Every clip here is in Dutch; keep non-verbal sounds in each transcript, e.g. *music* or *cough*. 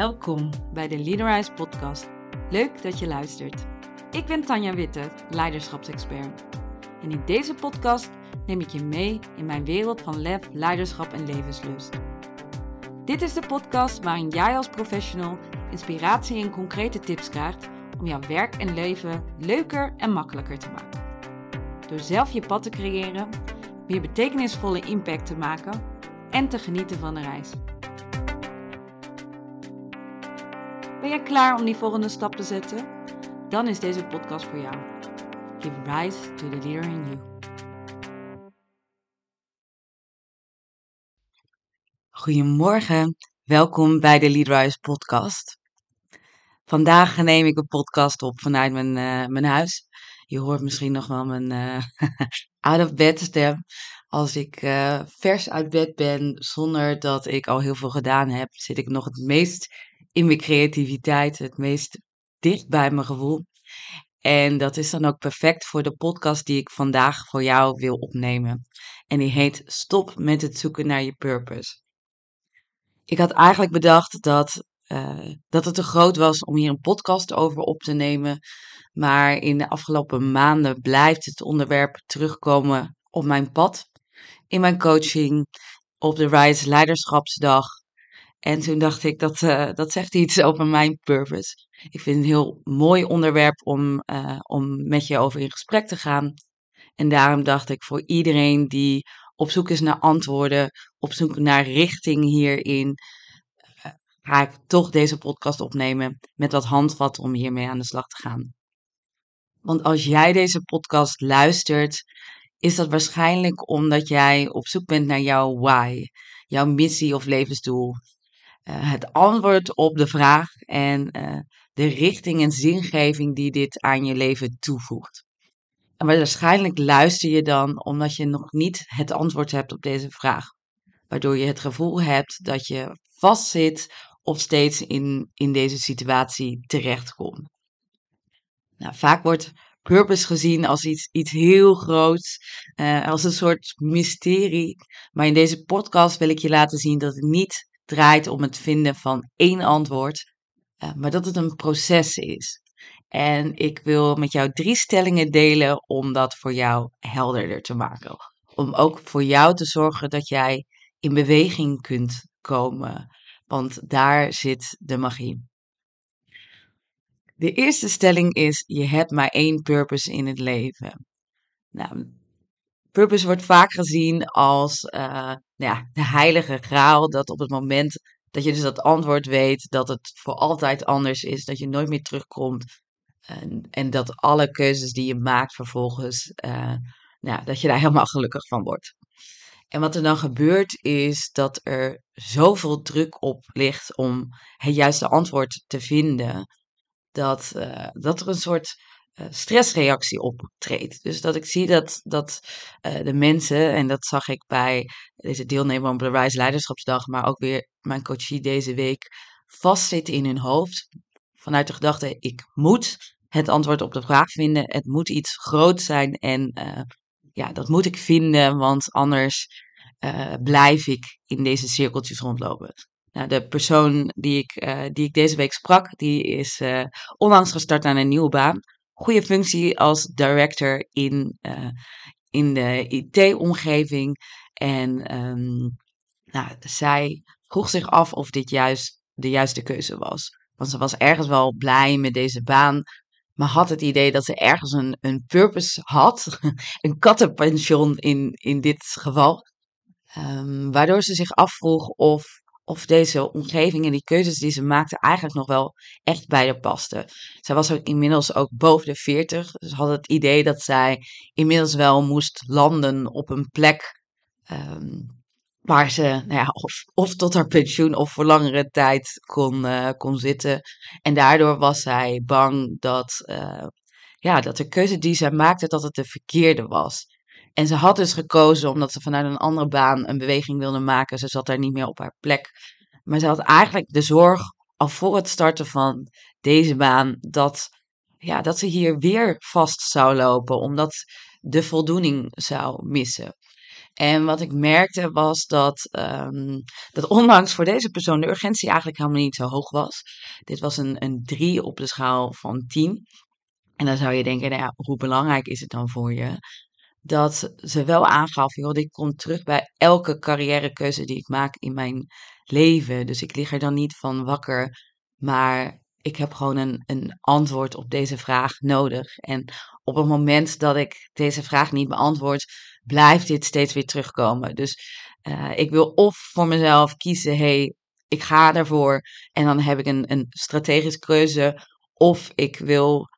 Welkom bij de Leaderize podcast. Leuk dat je luistert. Ik ben Tanja Witte, leiderschapsexpert. En in deze podcast neem ik je mee in mijn wereld van lef, leiderschap en levenslust. Dit is de podcast waarin jij als professional inspiratie en concrete tips krijgt om jouw werk en leven leuker en makkelijker te maken. Door zelf je pad te creëren, meer betekenisvolle impact te maken en te genieten van de reis. Ben jij klaar om die volgende stap te zetten? Dan is deze podcast voor jou. Give rise to the leader in you. Goedemorgen, welkom bij de Leadrise podcast. Vandaag neem ik een podcast op vanuit mijn, uh, mijn huis. Je hoort misschien nog wel mijn uh, *laughs* out of bed stem. Als ik uh, vers uit bed ben, zonder dat ik al heel veel gedaan heb, zit ik nog het meest in mijn creativiteit, het meest dicht bij mijn gevoel. En dat is dan ook perfect voor de podcast die ik vandaag voor jou wil opnemen. En die heet Stop met het zoeken naar je purpose. Ik had eigenlijk bedacht dat, uh, dat het te groot was om hier een podcast over op te nemen. Maar in de afgelopen maanden blijft het onderwerp terugkomen op mijn pad. In mijn coaching, op de Rise Leiderschapsdag. En toen dacht ik, dat, uh, dat zegt iets over mijn purpose. Ik vind het een heel mooi onderwerp om, uh, om met je over in gesprek te gaan. En daarom dacht ik, voor iedereen die op zoek is naar antwoorden, op zoek naar richting hierin, uh, ga ik toch deze podcast opnemen met wat handvat om hiermee aan de slag te gaan. Want als jij deze podcast luistert, is dat waarschijnlijk omdat jij op zoek bent naar jouw why, jouw missie of levensdoel. Uh, het antwoord op de vraag en uh, de richting en zingeving die dit aan je leven toevoegt. En waarschijnlijk luister je dan omdat je nog niet het antwoord hebt op deze vraag. Waardoor je het gevoel hebt dat je vastzit of steeds in, in deze situatie terechtkomt. Nou, vaak wordt purpose gezien als iets, iets heel groots, uh, als een soort mysterie. Maar in deze podcast wil ik je laten zien dat het niet draait om het vinden van één antwoord, uh, maar dat het een proces is. En ik wil met jou drie stellingen delen om dat voor jou helderder te maken. Om ook voor jou te zorgen dat jij in beweging kunt komen. Want daar zit de magie. De eerste stelling is: je hebt maar één purpose in het leven. Nou, purpose wordt vaak gezien als uh, nou ja, de heilige graal. Dat op het moment dat je dus dat antwoord weet, dat het voor altijd anders is, dat je nooit meer terugkomt. En, en dat alle keuzes die je maakt vervolgens, uh, nou, dat je daar *laughs* helemaal gelukkig van wordt. En wat er dan gebeurt is dat er zoveel druk op ligt om het juiste antwoord te vinden, dat, uh, dat er een soort stressreactie optreedt. Dus dat ik zie dat, dat uh, de mensen, en dat zag ik bij deze deelnemer op de Rise Leiderschapsdag, maar ook weer mijn coachie deze week, vastzitten in hun hoofd. Vanuit de gedachte, ik moet het antwoord op de vraag vinden. Het moet iets groot zijn en ja, dat moet ik vinden, want anders blijf ik in deze cirkeltjes rondlopen. Nou, de persoon die ik, die ik deze week sprak, die is onlangs gestart aan een nieuwe baan. Goede functie als director in, uh, in de IT-omgeving. En um, nou, zij vroeg zich af of dit juist de juiste keuze was. Want ze was ergens wel blij met deze baan, maar had het idee dat ze ergens een, een purpose had. *laughs* een kattenpension in, in dit geval. Um, waardoor ze zich afvroeg of of deze omgeving en die keuzes die ze maakte eigenlijk nog wel echt bij haar paste. Zij was ook inmiddels ook boven de 40, dus had het idee dat zij inmiddels wel moest landen op een plek um, waar ze nou ja, of, of, tot haar pensioen of voor langere tijd kon, uh, kon zitten. En daardoor was zij bang dat, uh, ja, dat de keuze die zij maakte, dat het de verkeerde was. En ze had dus gekozen omdat ze vanuit een andere baan een beweging wilde maken. Ze zat daar niet meer op haar plek. Maar ze had eigenlijk de zorg al voor het starten van deze baan dat, ja, dat ze hier weer vast zou lopen, omdat de voldoening zou missen. En wat ik merkte was dat, ehm, dat ondanks voor deze persoon de urgentie eigenlijk helemaal niet zo hoog was. Dit was een, een 3 op de schaal van 10. En dan zou je denken, nou ja, hoe belangrijk is het dan voor je? Dat ze wel aangaf, dit komt terug bij elke carrièrekeuze die ik maak in mijn leven. Dus ik lig er dan niet van wakker, maar ik heb gewoon een, een antwoord op deze vraag nodig. En op het moment dat ik deze vraag niet beantwoord, blijft dit steeds weer terugkomen. Dus uh, ik wil of voor mezelf kiezen, hey, ik ga daarvoor en dan heb ik een, een strategische keuze. Of ik wil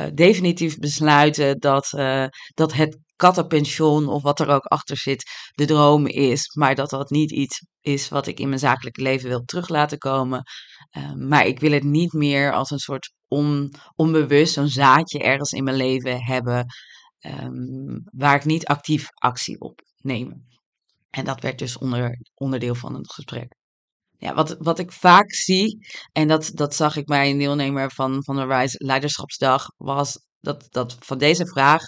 uh, definitief besluiten dat, uh, dat het kattenpension of wat er ook achter zit de droom is. Maar dat dat niet iets is wat ik in mijn zakelijke leven wil terug laten komen. Uh, maar ik wil het niet meer als een soort on, onbewust, zo'n zaadje ergens in mijn leven hebben. Um, waar ik niet actief actie op neem. En dat werd dus onder, onderdeel van het gesprek. Ja, wat, wat ik vaak zie, en dat, dat zag ik bij een deelnemer van, van de Rise Leiderschapsdag, was dat, dat van deze vraag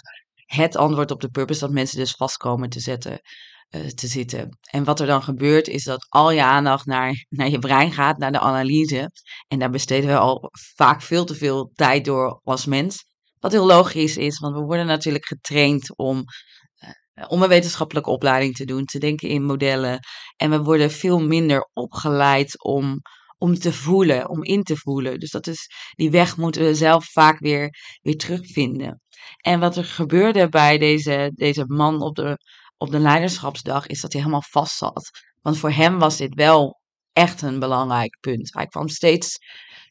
het antwoord op de purpose, dat mensen dus vast komen te zetten. Uh, te zitten. En wat er dan gebeurt, is dat al je aandacht naar, *laughs* naar je brein gaat, naar de analyse. En daar besteden we al vaak veel te veel tijd door als mens. Wat heel logisch is, want we worden natuurlijk getraind om, uh, om een wetenschappelijke opleiding te doen, te denken in modellen. En we worden veel minder opgeleid om, om te voelen, om in te voelen. Dus dat is, die weg moeten we zelf vaak weer, weer terugvinden. En wat er gebeurde bij deze, deze man op de, op de leiderschapsdag, is dat hij helemaal vast zat. Want voor hem was dit wel echt een belangrijk punt. Hij kwam steeds,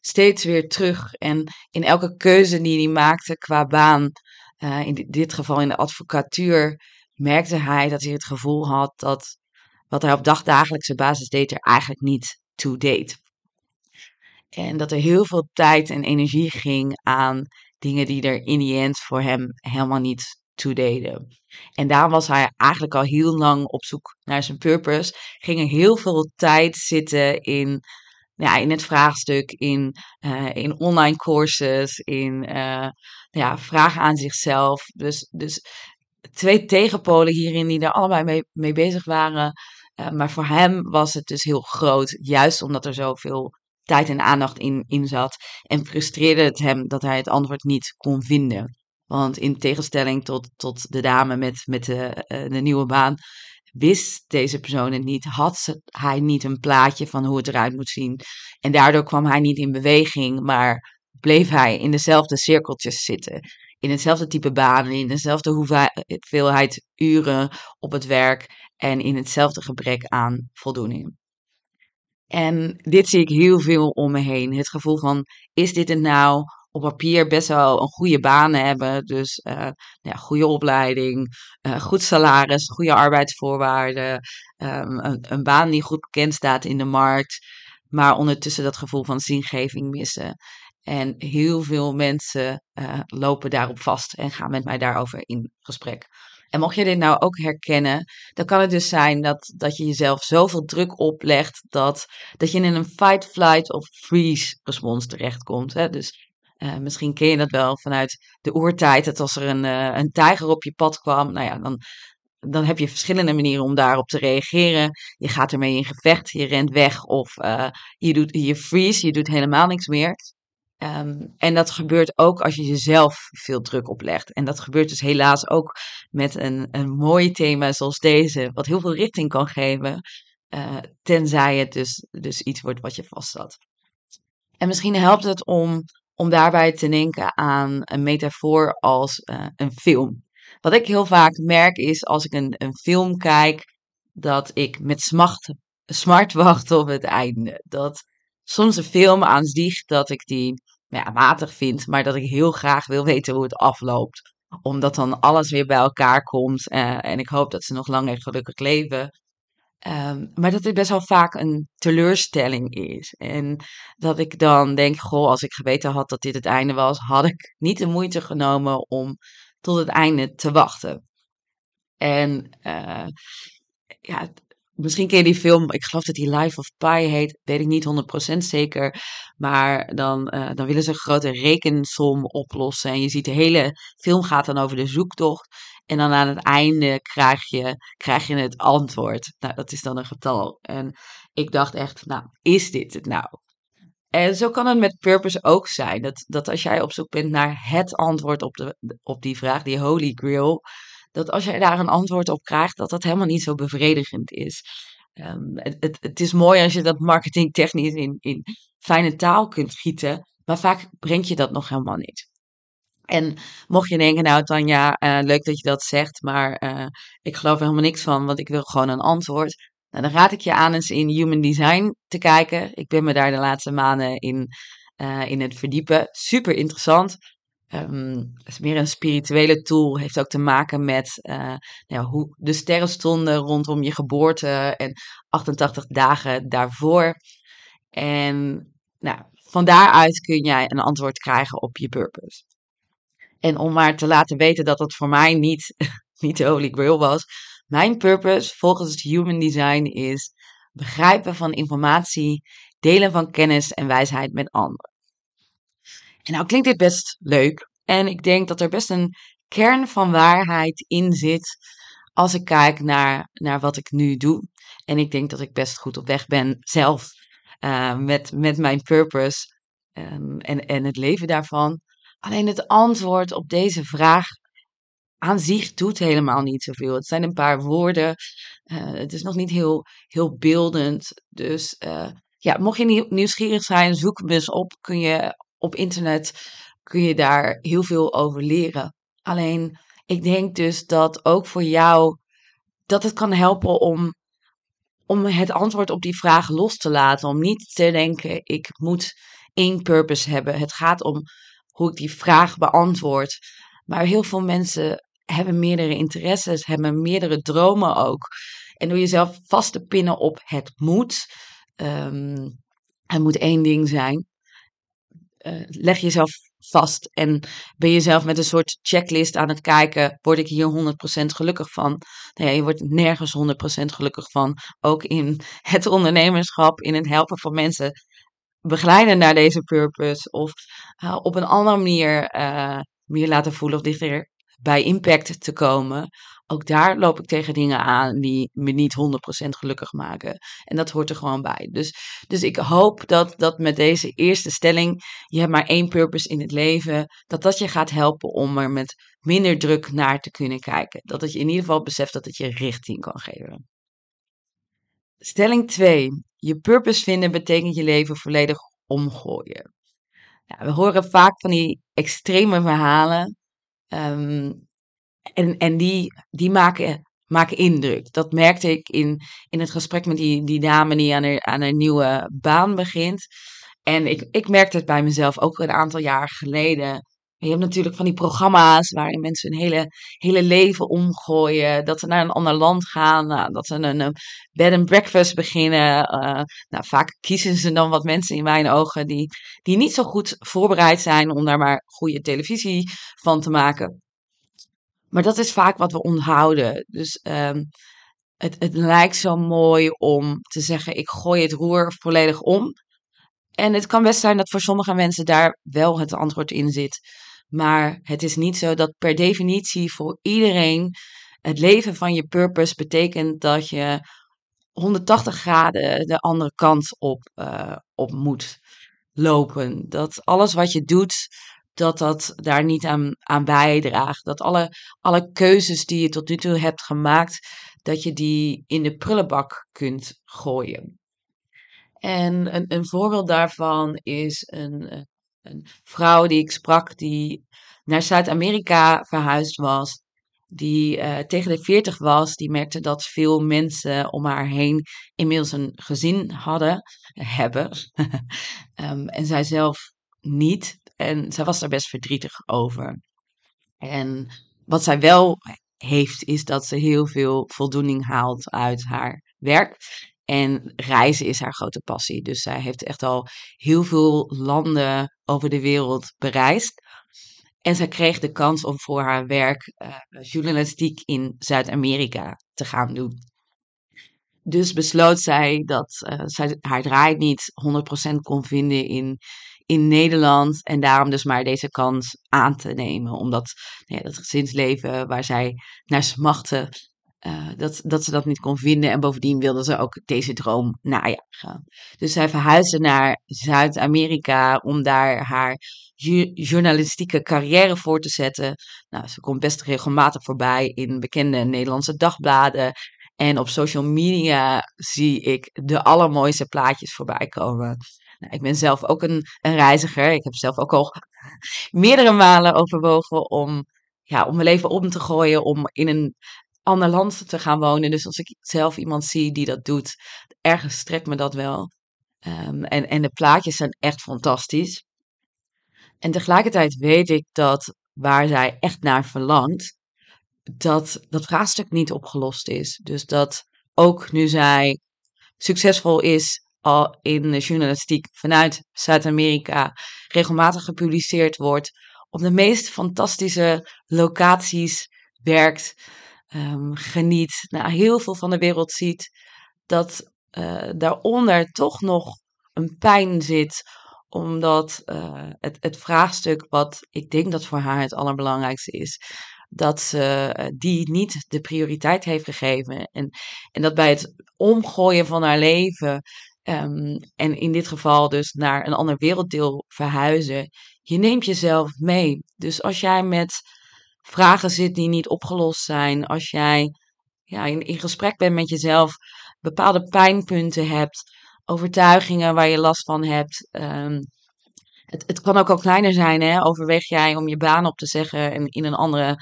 steeds weer terug. En in elke keuze die hij maakte qua baan, uh, in dit geval in de advocatuur, merkte hij dat hij het gevoel had dat wat hij op dagdagelijkse basis deed er eigenlijk niet toe deed. En dat er heel veel tijd en energie ging aan dingen die er in die end voor hem helemaal niet toe deden. En daar was hij eigenlijk al heel lang op zoek naar zijn purpose. Ging er heel veel tijd zitten in, ja, in het vraagstuk, in, uh, in online courses, in uh, ja, vragen aan zichzelf. Dus, dus twee tegenpolen hierin die er allebei mee, mee bezig waren. Uh, maar voor hem was het dus heel groot, juist omdat er zoveel tijd en aandacht in, in zat. En frustreerde het hem dat hij het antwoord niet kon vinden. Want in tegenstelling tot, tot de dame met, met de, uh, de nieuwe baan, wist deze persoon het niet, had hij niet een plaatje van hoe het eruit moet zien. En daardoor kwam hij niet in beweging, maar bleef hij in dezelfde cirkeltjes zitten. In hetzelfde type banen, in dezelfde hoeveelheid uren op het werk en in hetzelfde gebrek aan voldoening. En dit zie ik heel veel om me heen. Het gevoel van, is dit het nou? Op papier best wel een goede baan hebben. Dus uh, ja, goede opleiding, uh, goed salaris, goede arbeidsvoorwaarden. Um, een, een, baan die goed bekend staat in de markt. Maar ondertussen dat gevoel van zingeving missen. En heel veel mensen uh, lopen daarop vast en gaan met mij daarover in gesprek. En mocht je dit nou ook herkennen, dan kan het dus zijn dat, dat je jezelf zoveel druk oplegt dat, dat je in een fight, flight of freeze respons terechtkomt. Hè? Dus uh, misschien ken je dat wel vanuit de oertijd, dat als er een, uh, een tijger op je pad kwam, nou ja, dan, dan heb je verschillende manieren om daarop te reageren. Je gaat ermee in gevecht, je rent weg of uh, je, doet, je freeze, je doet helemaal niks meer. Um, en dat gebeurt ook als je jezelf veel druk oplegt. En dat gebeurt dus helaas ook met een, een mooi thema zoals deze, wat heel veel richting kan geven, uh, tenzij het dus, dus iets wordt wat je vastzat. En misschien helpt het om, om daarbij te denken aan een metafoor als uh, een film. Wat ik heel vaak merk is als ik een, een film kijk, dat ik met smacht, smart wacht op het einde. Dat soms een film aan zich dat ik die ja, matig vind, maar dat ik heel graag wil weten hoe het afloopt. Omdat dan alles weer bij elkaar komt uh, en ik hoop dat ze nog lang en gelukkig leven. Um, maar dat het best wel vaak een teleurstelling is. En dat ik dan denk, goh, als ik geweten had dat dit het einde was, had ik niet de moeite genomen om tot het einde te wachten. En uh, ja, Misschien ken je die film, ik geloof dat die Life of Pi heet, weet ik niet 100% zeker. Maar dan, uh, dan willen ze een grote rekensom oplossen. En je ziet de hele film gaat dan over de zoektocht. En dan aan het einde krijg je, krijg je het antwoord. Nou, dat is dan een getal. En ik dacht echt, nou, is dit het nou? En zo kan het met purpose ook zijn. Dat, dat als jij op zoek bent naar het antwoord op, de, op die vraag, die holy grail, dat als jij daar een antwoord op krijgt, dat dat helemaal niet zo bevredigend is. Um, het, het, is mooi als je dat marketingtechnisch in, in fijne taal kunt gieten, maar vaak brengt je dat nog helemaal niet. En mocht je denken, nou Tanja, uh, leuk dat je dat zegt, maar uh, ik geloof er helemaal niks van, want ik wil gewoon een antwoord. Nou, dan raad ik je aan eens in Human Design te kijken. Ik ben me daar de laatste maanden in, uh, in het verdiepen. Super interessant. Um, is meer een spirituele tool. Heeft ook te maken met uh, nou, hoe de sterren stonden rondom je geboorte en 88 dagen daarvoor. En nou, van daaruit kun jij een antwoord krijgen op je purpose. En om maar te laten weten dat het voor mij niet, *laughs* niet de Holy Grail was. Mijn purpose volgens het Human Design is begrijpen van informatie, delen van kennis en wijsheid met anderen. En nou klinkt dit best leuk. En ik denk dat er best een kern van waarheid in zit als ik kijk naar, naar wat ik nu doe. En ik denk dat ik best goed op weg ben zelf uh, met, met mijn purpose um, en, en het leven daarvan. Alleen het antwoord op deze vraag aan zich doet helemaal niet zoveel. Het zijn een paar woorden. Uh, het is nog niet heel, heel beeldend. Dus uh, ja, mocht je nieuwsgierig zijn, zoek hem eens op. Kun je op internet kun je daar heel veel over leren. Alleen, ik denk dus dat ook voor jou dat het kan helpen om, om het antwoord op die vraag los te laten. Om niet te denken, ik moet één purpose hebben. Het gaat om hoe ik die vraag beantwoord. Maar heel veel mensen hebben meerdere interesses, hebben meerdere dromen ook. En door jezelf vast te pinnen op het moet, um, het moet één ding zijn, uh, leg jezelf vast en ben je zelf met een soort checklist aan het kijken, word ik hier 100% gelukkig van? Nou ja, je wordt nergens 100% gelukkig van. Ook in *laughs* het ondernemerschap, in het helpen van mensen begeleiden naar deze purpose of uh, op een andere manier uh, meer laten voelen of dichter bij impact te komen. Ook daar loop ik tegen dingen aan die me niet 100% gelukkig maken. En dat hoort er gewoon bij. Dus, dus ik hoop dat, dat met deze eerste stelling, je hebt maar één purpose in het leven, dat dat je gaat helpen om er met minder druk naar te kunnen kijken. Dat het je in ieder geval beseft dat het je richting kan geven. Stelling 2. Je purpose vinden betekent je leven volledig omgooien. Ja, we horen vaak van die extreme verhalen. Um, en en die, die maken, maken indruk. Dat merkte ik in, in het gesprek met die, die dame die aan haar, aan een nieuwe baan begint. En ik, ik merkte het bij mezelf ook een aantal jaar geleden. Je hebt natuurlijk van die programma's waarin mensen hun hele, hele leven omgooien. Dat ze naar een ander land gaan. Nou, dat ze een, een bed and breakfast beginnen. Uh, nou, vaak kiezen ze dan wat mensen in mijn ogen die, die niet zo goed voorbereid zijn om daar maar goede televisie van te maken. Maar dat is vaak wat we onthouden. Dus um, het, het lijkt zo mooi om te zeggen: ik gooi het roer volledig om. En het kan best zijn dat voor sommige mensen daar wel het antwoord in zit. Maar het is niet zo dat per definitie voor iedereen het leven van je purpose betekent dat je 180 graden de andere kant op, uh, op moet lopen. Dat alles wat je doet dat dat daar niet aan, aan bijdraagt. Dat alle, alle keuzes die je tot nu toe hebt gemaakt, dat je die in de prullenbak kunt gooien. En een, een voorbeeld daarvan is een, een vrouw die ik sprak, die naar Zuid-Amerika verhuisd was. Die uh, tegen de 40 was, die merkte dat veel mensen om haar heen inmiddels een gezin hadden, hebben. um, *laughs* en zij zelf niet. En zij was daar best verdrietig over. En wat zij wel heeft, is dat ze heel veel voldoening haalt uit haar werk. En reizen is haar grote passie. Dus zij heeft echt al heel veel landen over de wereld bereisd. En zij kreeg de kans om voor haar werk uh, journalistiek in Zuid-Amerika te gaan doen. Dus besloot zij dat uh, zij haar draai niet 100% kon vinden in, in Nederland. En daarom dus maar deze kans aan te nemen. Omdat nou ja, dat gezinsleven waar zij naar smachten, uh, dat, dat ze dat niet kon vinden. En bovendien wilde ze ook deze droom najagen. Dus zij verhuisde naar Zuid-Amerika om daar haar journalistieke carrière voor te zetten. Nou, ze komt best regelmatig voorbij in bekende Nederlandse dagbladen. En op social media zie ik de allermooiste plaatjes voorbij komen. Ik ben zelf ook een, een reiziger. Ik heb zelf ook al *laughs* meerdere malen overwogen om, ja, om mijn leven om te gooien, om in een ander land te gaan wonen. Dus als ik zelf iemand zie die dat doet, ergens strekt me dat wel. Um, en, en de plaatjes zijn echt fantastisch. En tegelijkertijd weet ik dat waar zij echt naar verlangt, dat dat vraagstuk niet opgelost is. Dus dat ook nu zij succesvol is al in de journalistiek vanuit Zuid-Amerika, regelmatig gepubliceerd wordt, op de meest fantastische locaties werkt, um, geniet, nou, heel veel van de wereld ziet, dat uh, daaronder toch nog een pijn zit omdat uh, het, het vraagstuk wat ik denk dat voor haar het allerbelangrijkste is, dat ze uh, die niet de prioriteit heeft gegeven. En, en dat bij het omgooien van haar leven, um, en in dit geval dus naar een ander werelddeel verhuizen, je neemt jezelf mee. Dus als jij met vragen zit die niet opgelost zijn, als jij ja, in, gesprek bent met jezelf, bepaalde pijnpunten hebt, overtuigingen waar je last van hebt. Um, het, het kan ook al kleiner zijn. Hè? Overweeg jij om je baan op te zeggen en in een andere,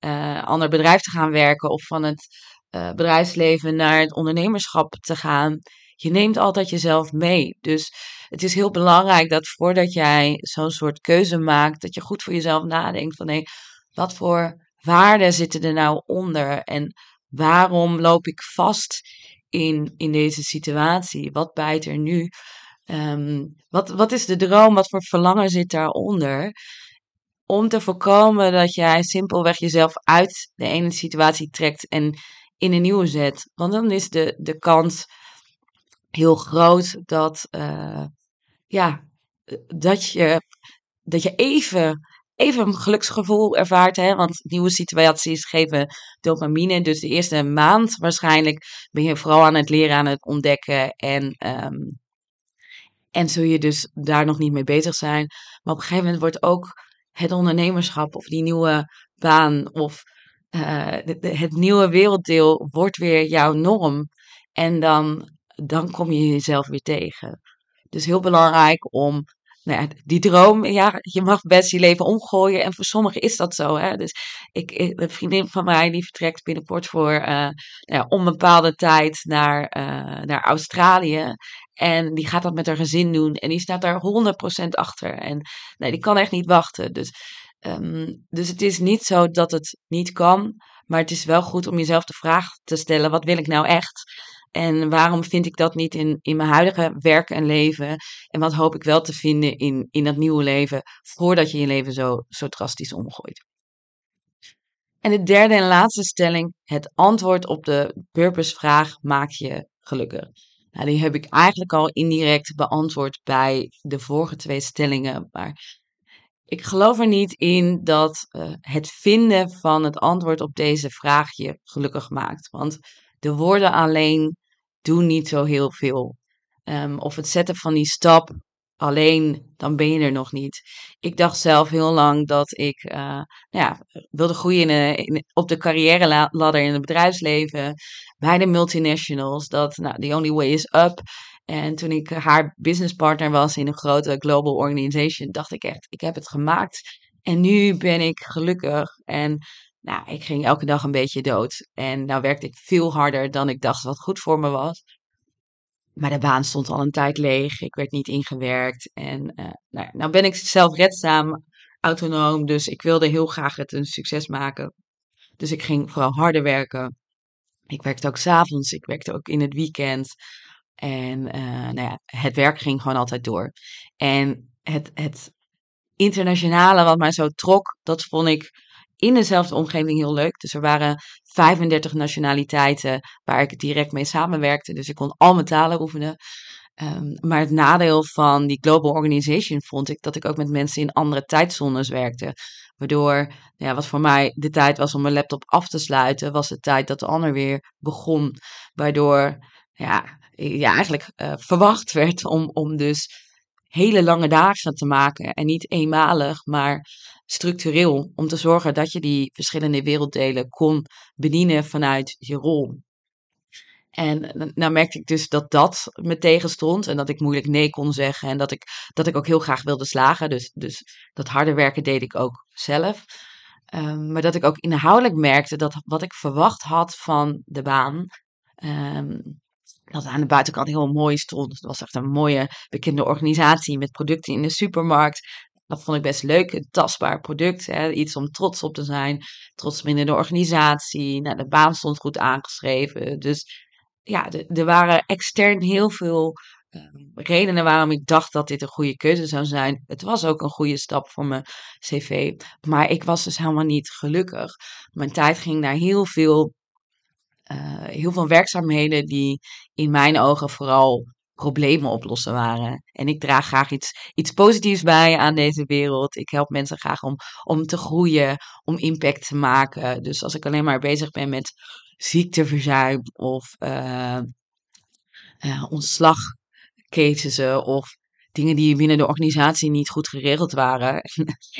uh, ander bedrijf te gaan werken of van het uh, bedrijfsleven naar het ondernemerschap te gaan. Je neemt altijd jezelf mee. Dus het is heel belangrijk dat voordat jij zo'n soort keuze maakt, dat je goed voor jezelf nadenkt van hé, wat voor waarden zitten er nou onder en waarom loop ik vast in, in deze situatie? Wat bijt er nu? Um, wat, wat is de droom? Wat voor verlangen zit daaronder? Om te voorkomen dat jij simpelweg jezelf uit de ene situatie trekt en in een nieuwe zet. Want dan is de, de kans heel groot dat, uh, ja, dat, je, dat je even even een geluksgevoel ervaart. Hè? Want nieuwe situaties geven dopamine. Dus de eerste maand waarschijnlijk ben je vooral aan het leren, aan het ontdekken. En, um, en zul je dus daar nog niet mee bezig zijn. Maar op een gegeven moment wordt ook het ondernemerschap of die nieuwe baan of uh, het nieuwe werelddeel wordt weer jouw norm. En dan, dan kom je jezelf weer tegen. Dus heel belangrijk om nou ja, die droom, ja, je mag best je leven omgooien. En voor sommigen is dat zo. Hè? Dus ik, een vriendin van mij die vertrekt binnenkort voor uh, nou ja, onbepaalde tijd naar, uh, naar Australië. En die gaat dat met haar gezin doen. En die staat daar 100% achter. En nee, die kan echt niet wachten. Dus, um, dus het is niet zo dat het niet kan. Maar het is wel goed om jezelf de vraag te stellen: wat wil ik nou echt? En waarom vind ik dat niet in, in mijn huidige werk en leven? En wat hoop ik wel te vinden in, in dat nieuwe leven voordat je je leven zo, zo drastisch omgooit? En de derde en laatste stelling: het antwoord op de purpose-vraag maakt je gelukkig. Nou, die heb ik eigenlijk al indirect beantwoord bij de vorige twee stellingen. Maar ik geloof er niet in dat uh, het vinden van het antwoord op deze vraag je gelukkig maakt. Want de woorden alleen doen niet zo heel veel. Um, of het zetten van die stap alleen, dan ben je er nog niet. Ik dacht zelf heel lang dat ik uh, nou ja, wilde groeien in, op de carrière ladder in het bedrijfsleven. Bij de multinationals. Dat, nou, the only way is up. En toen ik haar businesspartner was in een grote global organization, dacht ik echt, ik heb het gemaakt. En nu ben ik gelukkig. En nou, ik ging elke dag een beetje dood. En nou werkte ik veel harder dan ik dacht wat goed voor me was. Maar de baan stond al een tijd leeg. Ik werd niet ingewerkt. En uh, nou, nou ben ik zelfredzaam, autonoom. Dus ik wilde heel graag het een succes maken. Dus ik ging vooral harder werken. Ik werkte ook s'avonds. Ik werkte ook in het weekend. En uh, nou ja, het werk ging gewoon altijd door. En het, het internationale wat mij zo trok, dat vond ik in dezelfde omgeving heel leuk. Dus er waren 35 nationaliteiten waar ik direct mee samenwerkte. Dus ik kon al mijn talen oefenen. Ehm, maar het nadeel van die global organization vond ik dat ik ook met mensen in andere tijdzones werkte. Waardoor, ja, wat voor mij de tijd was om mijn laptop af te sluiten, was de tijd dat de ander weer begon. Waardoor, ja, ja eigenlijk uh, verwacht werd om, om dus hele lange dagen te maken. En niet eenmalig, maar structureel. Om te zorgen dat je die verschillende werelddelen kon bedienen vanuit je rol. En nou merkte ik dus dat dat me tegenstond en dat ik moeilijk nee kon zeggen en dat ik, dat ik ook heel graag wilde slagen. Dus, dus dat harde werken deed ik ook zelf. Um, maar dat ik ook inhoudelijk merkte dat wat ik verwacht had van de baan, um, dat aan de buitenkant heel mooi stond. Het was echt een mooie bekende organisatie met producten in de supermarkt. Dat vond ik best leuk, een tastbaar product, hè, iets om trots op te zijn. Trots binnen de organisatie. Nou, de baan stond goed aangeschreven. Dus ja, er waren extern heel veel ehm, redenen waarom ik dacht dat dit een goede keuze zou zijn. Het was ook een goede stap voor mijn cv. Maar ik was dus helemaal niet gelukkig. Mijn tijd ging naar heel veel, uh, heel veel werkzaamheden die in mijn ogen vooral problemen oplossen waren. En ik draag graag iets, iets positiefs bij aan deze wereld. Ik help mensen graag om, om te groeien, om impact te maken. Dus als ik alleen maar bezig ben met ziekteverzuim of uh, uh, ontslagcasussen of dingen die binnen de organisatie niet goed geregeld waren.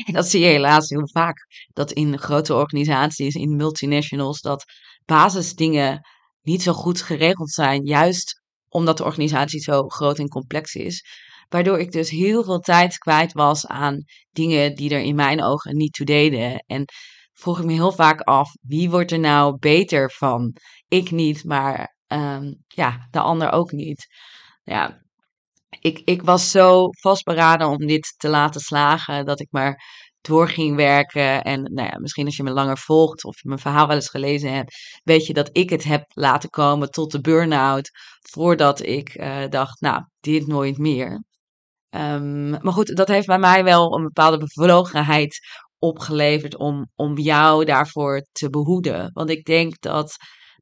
en *laughs* dat zie je helaas heel vaak. Dat in grote organisaties, in multinationals, dat basisdingen niet zo goed geregeld zijn. Juist omdat de organisatie zo groot en complex is. Waardoor ik dus heel veel tijd kwijt was aan dingen die er in mijn ogen niet toe deden. En vroeg ik me heel vaak af, wie wordt er nou beter van? Ik niet, maar um, ja, de ander ook niet. Ja, ik, ik was zo vastberaden om dit te laten slagen, dat ik maar door ging werken. En nou ja, misschien als je me langer volgt of je mijn verhaal wel eens gelezen hebt, weet je dat ik het heb laten komen tot de burn-out, voordat ik uh, dacht, nou, dit nooit meer. Um, maar goed, dat heeft bij mij wel een bepaalde bevlogenheid opgeleverd om, om jou daarvoor te behoeden. Want ik denk dat,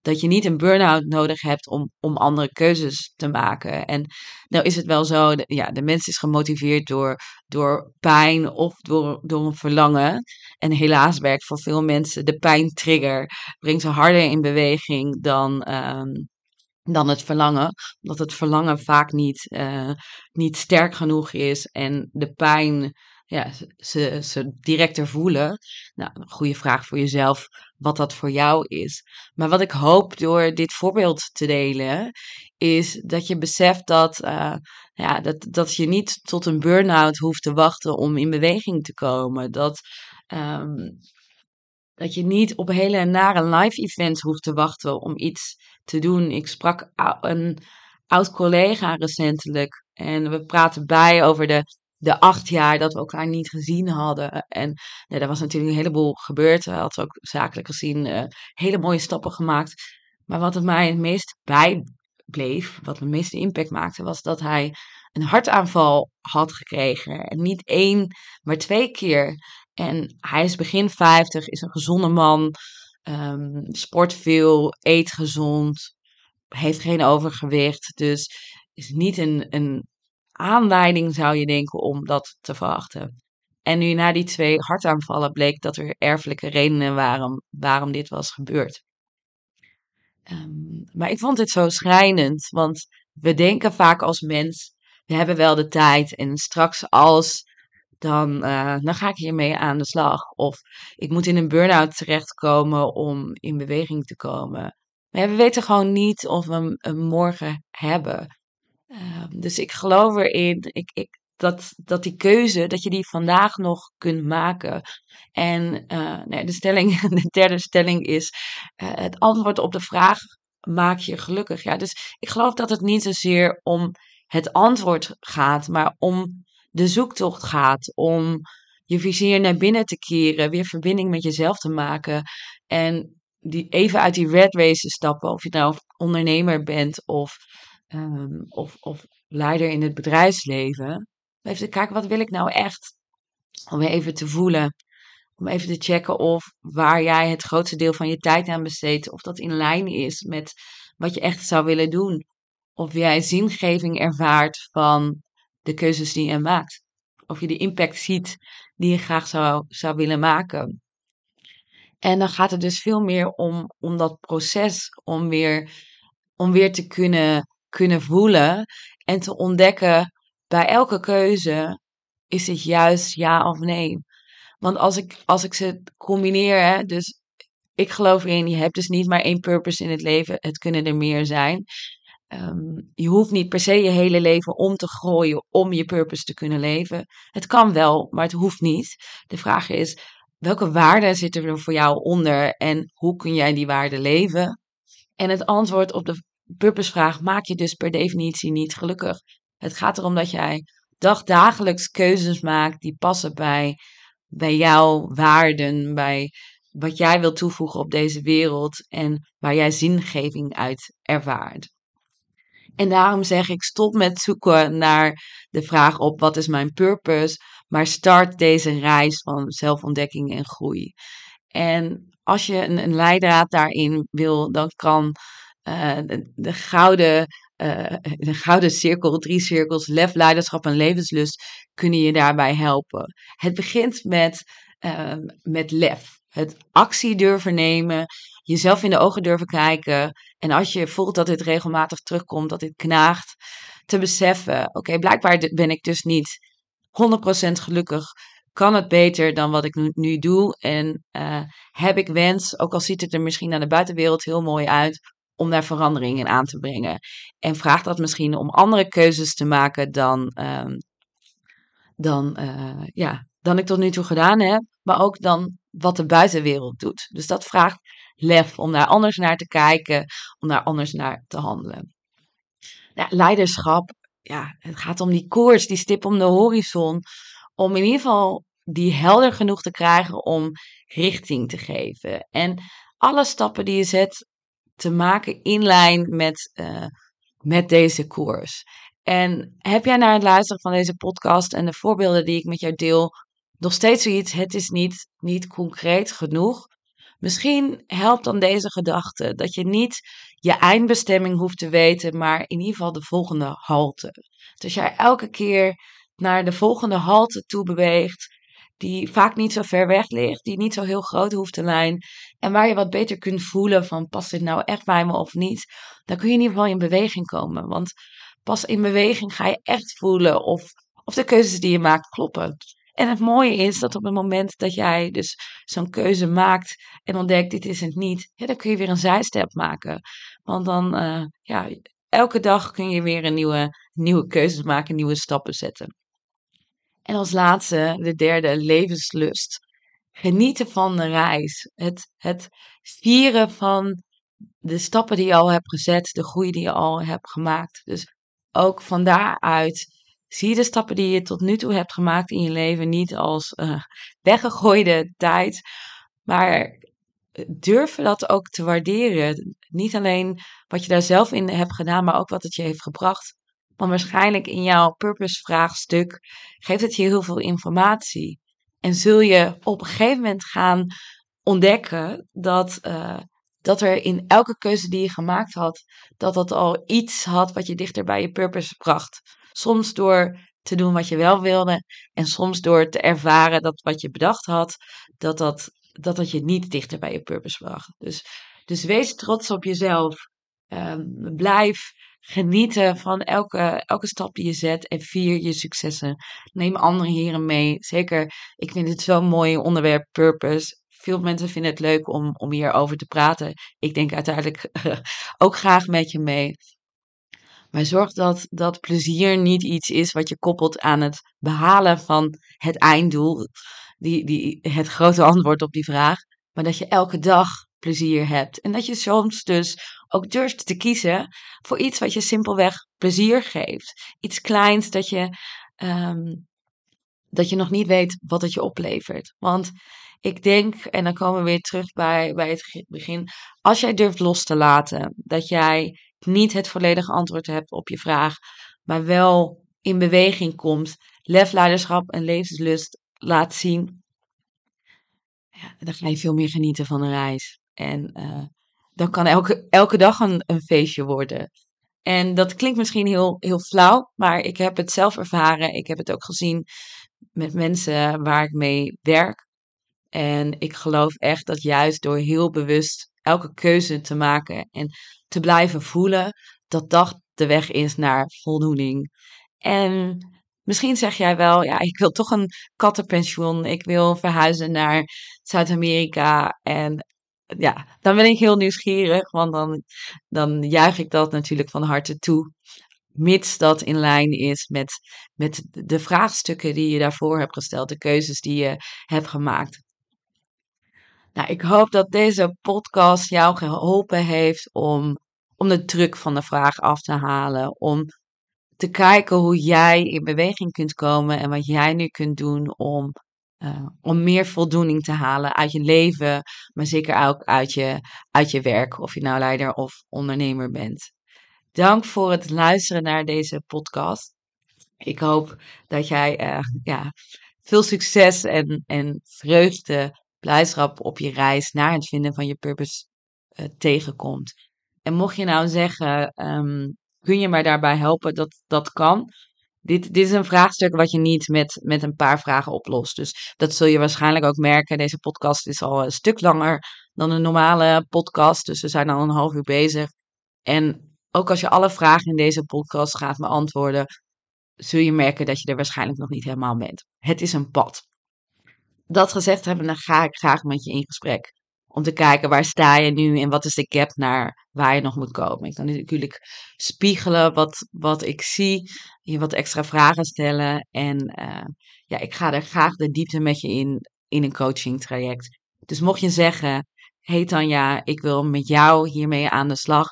dat je niet een burn-out nodig hebt om, om andere keuzes te maken. En nou is het wel zo, ja, de mens is gemotiveerd door, door pijn of door, door een verlangen. En helaas werkt voor veel mensen de pijntrigger, brengt ze harder in beweging dan... Um, dan het verlangen. Omdat het verlangen vaak niet, uh, niet sterk genoeg is en de pijn ja, ze, ze directer voelen. Nou, een goede vraag voor jezelf wat dat voor jou is. Maar wat ik hoop door dit voorbeeld te delen, is dat je beseft dat, uh, ja, dat, dat je niet tot een burn-out hoeft te wachten om in beweging te komen. Dat, um, dat je niet op hele nare live events hoeft te wachten om iets te doen. Ik sprak een oud collega recentelijk en we praten bij over de de acht jaar dat we elkaar niet gezien hadden. En er was natuurlijk een heleboel gebeurd. Hij had ook zakelijk gezien uh, hele mooie stappen gemaakt. Maar wat het mij het meest bijbleef, wat de meeste impact maakte, was dat hij een hartaanval had gekregen. En niet één, maar twee keer. En hij is begin 50, is een gezonde man, um, sport veel, eet gezond, heeft geen overgewicht. Dus is niet een, een aanleiding, zou je denken, om dat te verwachten. En nu na die twee hartaanvallen bleek dat er erfelijke redenen waren waarom dit was gebeurd. Um, maar ik vond dit zo schrijnend, want we denken vaak als mens, we hebben wel de tijd en straks als, dan, uh, dan ga ik hiermee aan de slag. Of ik moet in een burn-out terechtkomen om in beweging te komen. Maar we weten gewoon niet of we een morgen hebben. Ehm, dus ik geloof erin ik, ik, dat, dat die keuze, dat je die vandaag nog kunt maken. En nee, de, stelling, *laughs* de derde stelling is, uh, het antwoord op de vraag, maak je gelukkig? Ja, dus ik geloof dat het niet zozeer om het antwoord gaat, maar om de zoektocht gaat, om je vizier naar binnen te keren, weer verbinding met jezelf te maken en die, even uit die red race te stappen, of je nou ondernemer bent of um, of, of leider in het bedrijfsleven. Even te kijken, wat wil ik nou echt? Om even te voelen. Om even te checken of waar jij het grootste deel van je tijd aan besteedt. Of dat in lijn is met wat je echt zou willen doen. of jij zingeving ervaart van de keuzes die je maakt. Of je de impact ziet die je graag zou, zou willen maken. En dan gaat het dus veel meer om, om dat proces, om weer, om weer te kunnen, kunnen voelen en te ontdekken bij elke keuze, is het juist ja of nee? Want als ik, als ik ze combineer, hè, dus ik geloof in, je hebt dus niet maar één purpose in het leven, het kunnen er meer zijn. Ehm, je hoeft niet per se je hele leven om te gooien om je purpose te kunnen leven. Het kan wel, maar het hoeft niet. De vraag is, welke waarden zitten er voor jou onder en hoe kun jij die waarden leven? En het antwoord op de purpose-vraag maak je dus per definitie niet gelukkig. Het gaat erom dat jij dagdagelijks keuzes maakt die passen bij, bij jouw waarden, bij wat jij wilt toevoegen op deze wereld en waar jij zingeving uit ervaart. En daarom zeg ik: stop met zoeken naar de vraag op wat is mijn purpose, maar start deze reis van zelfontdekking en groei. En als je een, een leidraad daarin wil, dan kan uh, de, de, gouden, uh, de gouden cirkel, drie cirkels, lef, leiderschap en levenslust, kunnen je daarbij helpen. Het begint met, uh, met lef. Het actie durven nemen, jezelf in de ogen durven kijken. En als je voelt dat dit regelmatig terugkomt, dat dit knaagt, te beseffen: oké, blijkbaar ben ik dus niet 100% gelukkig. Kan het beter dan wat ik nu, nu doe? En uh, heb ik wens, ook al ziet het er misschien aan de buitenwereld heel mooi uit, om daar verandering in aan te brengen. En vraagt dat misschien om andere keuzes te maken dan, um, dan, uh, ja, dan ik tot nu toe gedaan heb. Maar ook dan wat de buitenwereld doet. Dus dat vraagt lef om daar anders naar te kijken, om daar anders naar te handelen. Leiderschap, ja, het gaat om die koers, die stip om de horizon. Om in ieder geval die helder genoeg te krijgen om richting te geven. En alle stappen die je zet te maken in lijn met, uh, met deze koers. En heb jij naar het luisteren van deze podcast en de voorbeelden die ik met jou deel nog steeds zoiets, het is niet, niet concreet genoeg. Misschien helpt dan deze gedachte dat je niet je eindbestemming hoeft te weten, maar in ieder geval de volgende halte. Dus jij elke keer naar de volgende halte toe beweegt, die vaak niet zo ver weg ligt, die niet zo heel groot hoeft te zijn, en waar je wat beter kunt voelen van past dit nou echt bij me of niet, dan kun je in ieder geval in beweging komen. Want pas in beweging ga je echt voelen of, of de keuzes die je maakt kloppen. En het mooie is dat op het moment dat jij dus zo'n keuze maakt en ontdekt dit is het niet, ja, dan kun je weer een zijstep maken. Want dan, uh, ja, elke dag kun je weer een nieuwe, nieuwe keuzes maken, nieuwe stappen zetten. En als laatste, de derde, levenslust. Genieten van de reis. Het, het vieren van de stappen die je al hebt gezet, de groei die je al hebt gemaakt. Dus ook van daaruit zie de stappen die je tot nu toe hebt gemaakt in je leven niet als uh, weggegooide tijd, maar durven dat ook te waarderen. Niet alleen wat je daar zelf in hebt gedaan, maar ook wat het je heeft gebracht. Want waarschijnlijk in jouw purpose-vraagstuk geeft het je heel veel informatie. En zul je op een gegeven moment gaan ontdekken dat, uh, dat er in elke keuze die je gemaakt had, dat dat al iets had wat je dichter bij je purpose bracht. Soms door te doen wat je wel wilde. En soms door te ervaren dat wat je bedacht had, dat dat, dat, dat je niet dichter bij je purpose bracht. Dus, dus wees trots op jezelf. Um, blijf genieten van elke, elke stap die je zet en vier je successen. Neem anderen hierin mee. Zeker, ik vind het zo'n mooi onderwerp, purpose. Veel mensen vinden het leuk om, om hierover te praten. Ik denk uiteindelijk *laughs* ook graag met je mee. Maar zorg dat dat plezier niet iets is wat je koppelt aan het behalen van het einddoel. Die, die, het grote *laughs* antwoord op die vraag. Maar dat je elke dag plezier hebt. En dat je soms dus ook durft te kiezen voor iets wat je simpelweg plezier geeft. Iets kleins dat je, um, dat je nog niet weet wat het je oplevert. Want ik denk, en dan komen we weer terug bij, bij het begin. Als jij durft los te laten, dat jij niet het volledige antwoord hebt op je vraag, maar wel in beweging komt, lef, leiderschap en levenslust laat zien, ja, dan ga je veel meer genieten van de reis. En uh, dan kan elke, elke dag een, een feestje worden. En dat klinkt misschien heel, heel flauw, maar ik heb het zelf ervaren. Ik heb het ook gezien met mensen waar ik mee werk. En ik geloof echt dat juist door heel bewust elke keuze te maken en te blijven voelen, dat dat de weg is naar voldoening. En misschien zeg jij wel, ja, ik wil toch een kattenpensioen. Ik wil verhuizen naar Zuid-Amerika. En ja, dan ben ik heel nieuwsgierig, want dan, dan juich ik dat natuurlijk van harte toe. Mits dat in lijn is met, met de vraagstukken die je daarvoor hebt gesteld, de keuzes die je hebt gemaakt. Nou, ik hoop dat deze podcast jou geholpen heeft om, om de druk van de vraag af te halen. Om te kijken hoe jij in beweging kunt komen en wat jij nu kunt doen om, uh, om meer voldoening te halen uit je leven, maar zeker ook uit je, uit je werk, of je nou leider of ondernemer bent. Dank voor het luisteren naar deze podcast. Ik hoop dat jij uh, ja, veel succes en, en vreugde blijdschap op je reis naar het vinden van je purpose uh, tegenkomt. En mocht je nou zeggen, um, kun je mij daarbij helpen? Dat, dat kan. Dit, dit is een vraagstuk wat je niet met, met een paar vragen oplost. Dus dat zul je waarschijnlijk ook merken. Deze podcast is al een stuk langer dan een normale podcast. Dus we zijn al een half uur bezig. En ook als je alle vragen in deze podcast gaat beantwoorden, zul je merken dat je er waarschijnlijk nog niet helemaal bent. Het is een pad dat gezegd hebben, dan ga ik graag met je in gesprek. Om te kijken waar sta je nu en wat is de gap naar waar je nog moet komen. Ik kan natuurlijk spiegelen wat, wat ik zie, je wat extra vragen stellen. En uh, ja, ik ga er graag de diepte met je in, in een coaching traject. Dus mocht je zeggen, hey Tanja, ik wil met jou hiermee aan de slag.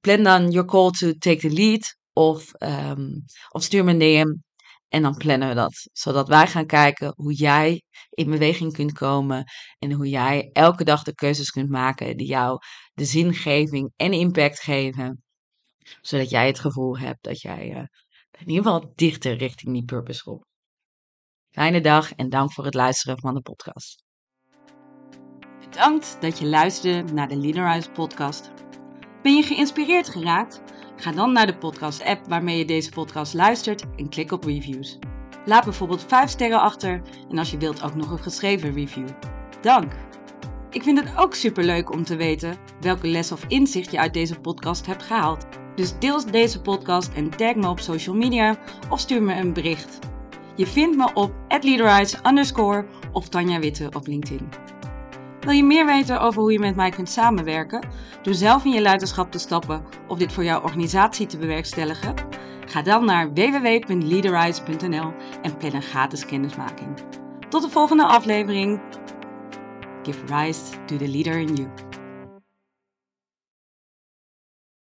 Plan dan your call to take the lead. Of, um, of stuur me een DM en dan plannen we dat. Zodat wij gaan kijken hoe jij in beweging kunt komen. En hoe jij elke dag de keuzes kunt maken die jou de zingeving en impact geven. Zodat jij het gevoel hebt dat jij uh, in ieder geval dichter richting die purpose komt. Fijne dag en dank voor het luisteren van de podcast. Bedankt dat je luisterde naar de Leaderhouse podcast. Ben je geïnspireerd geraakt? Ga dan naar de podcast-app waarmee je deze podcast luistert en klik op reviews. Laat bijvoorbeeld 5 sterren achter en als je wilt ook nog een geschreven review. Dank! Ik vind het ook superleuk om te weten welke les of inzicht je uit deze podcast hebt gehaald. Dus deel deze podcast en tag me op social media of stuur me een bericht. Je vindt me op leaderize underscore of Tanja Witte op LinkedIn. Wil je meer weten over hoe je met mij kunt samenwerken? Door zelf in je leiderschap te stappen of dit voor jouw organisatie te bewerkstelligen? Ga dan naar www.leaderize.nl en plan een gratis kennismaking. Tot de volgende aflevering. Give rise to the leader in you.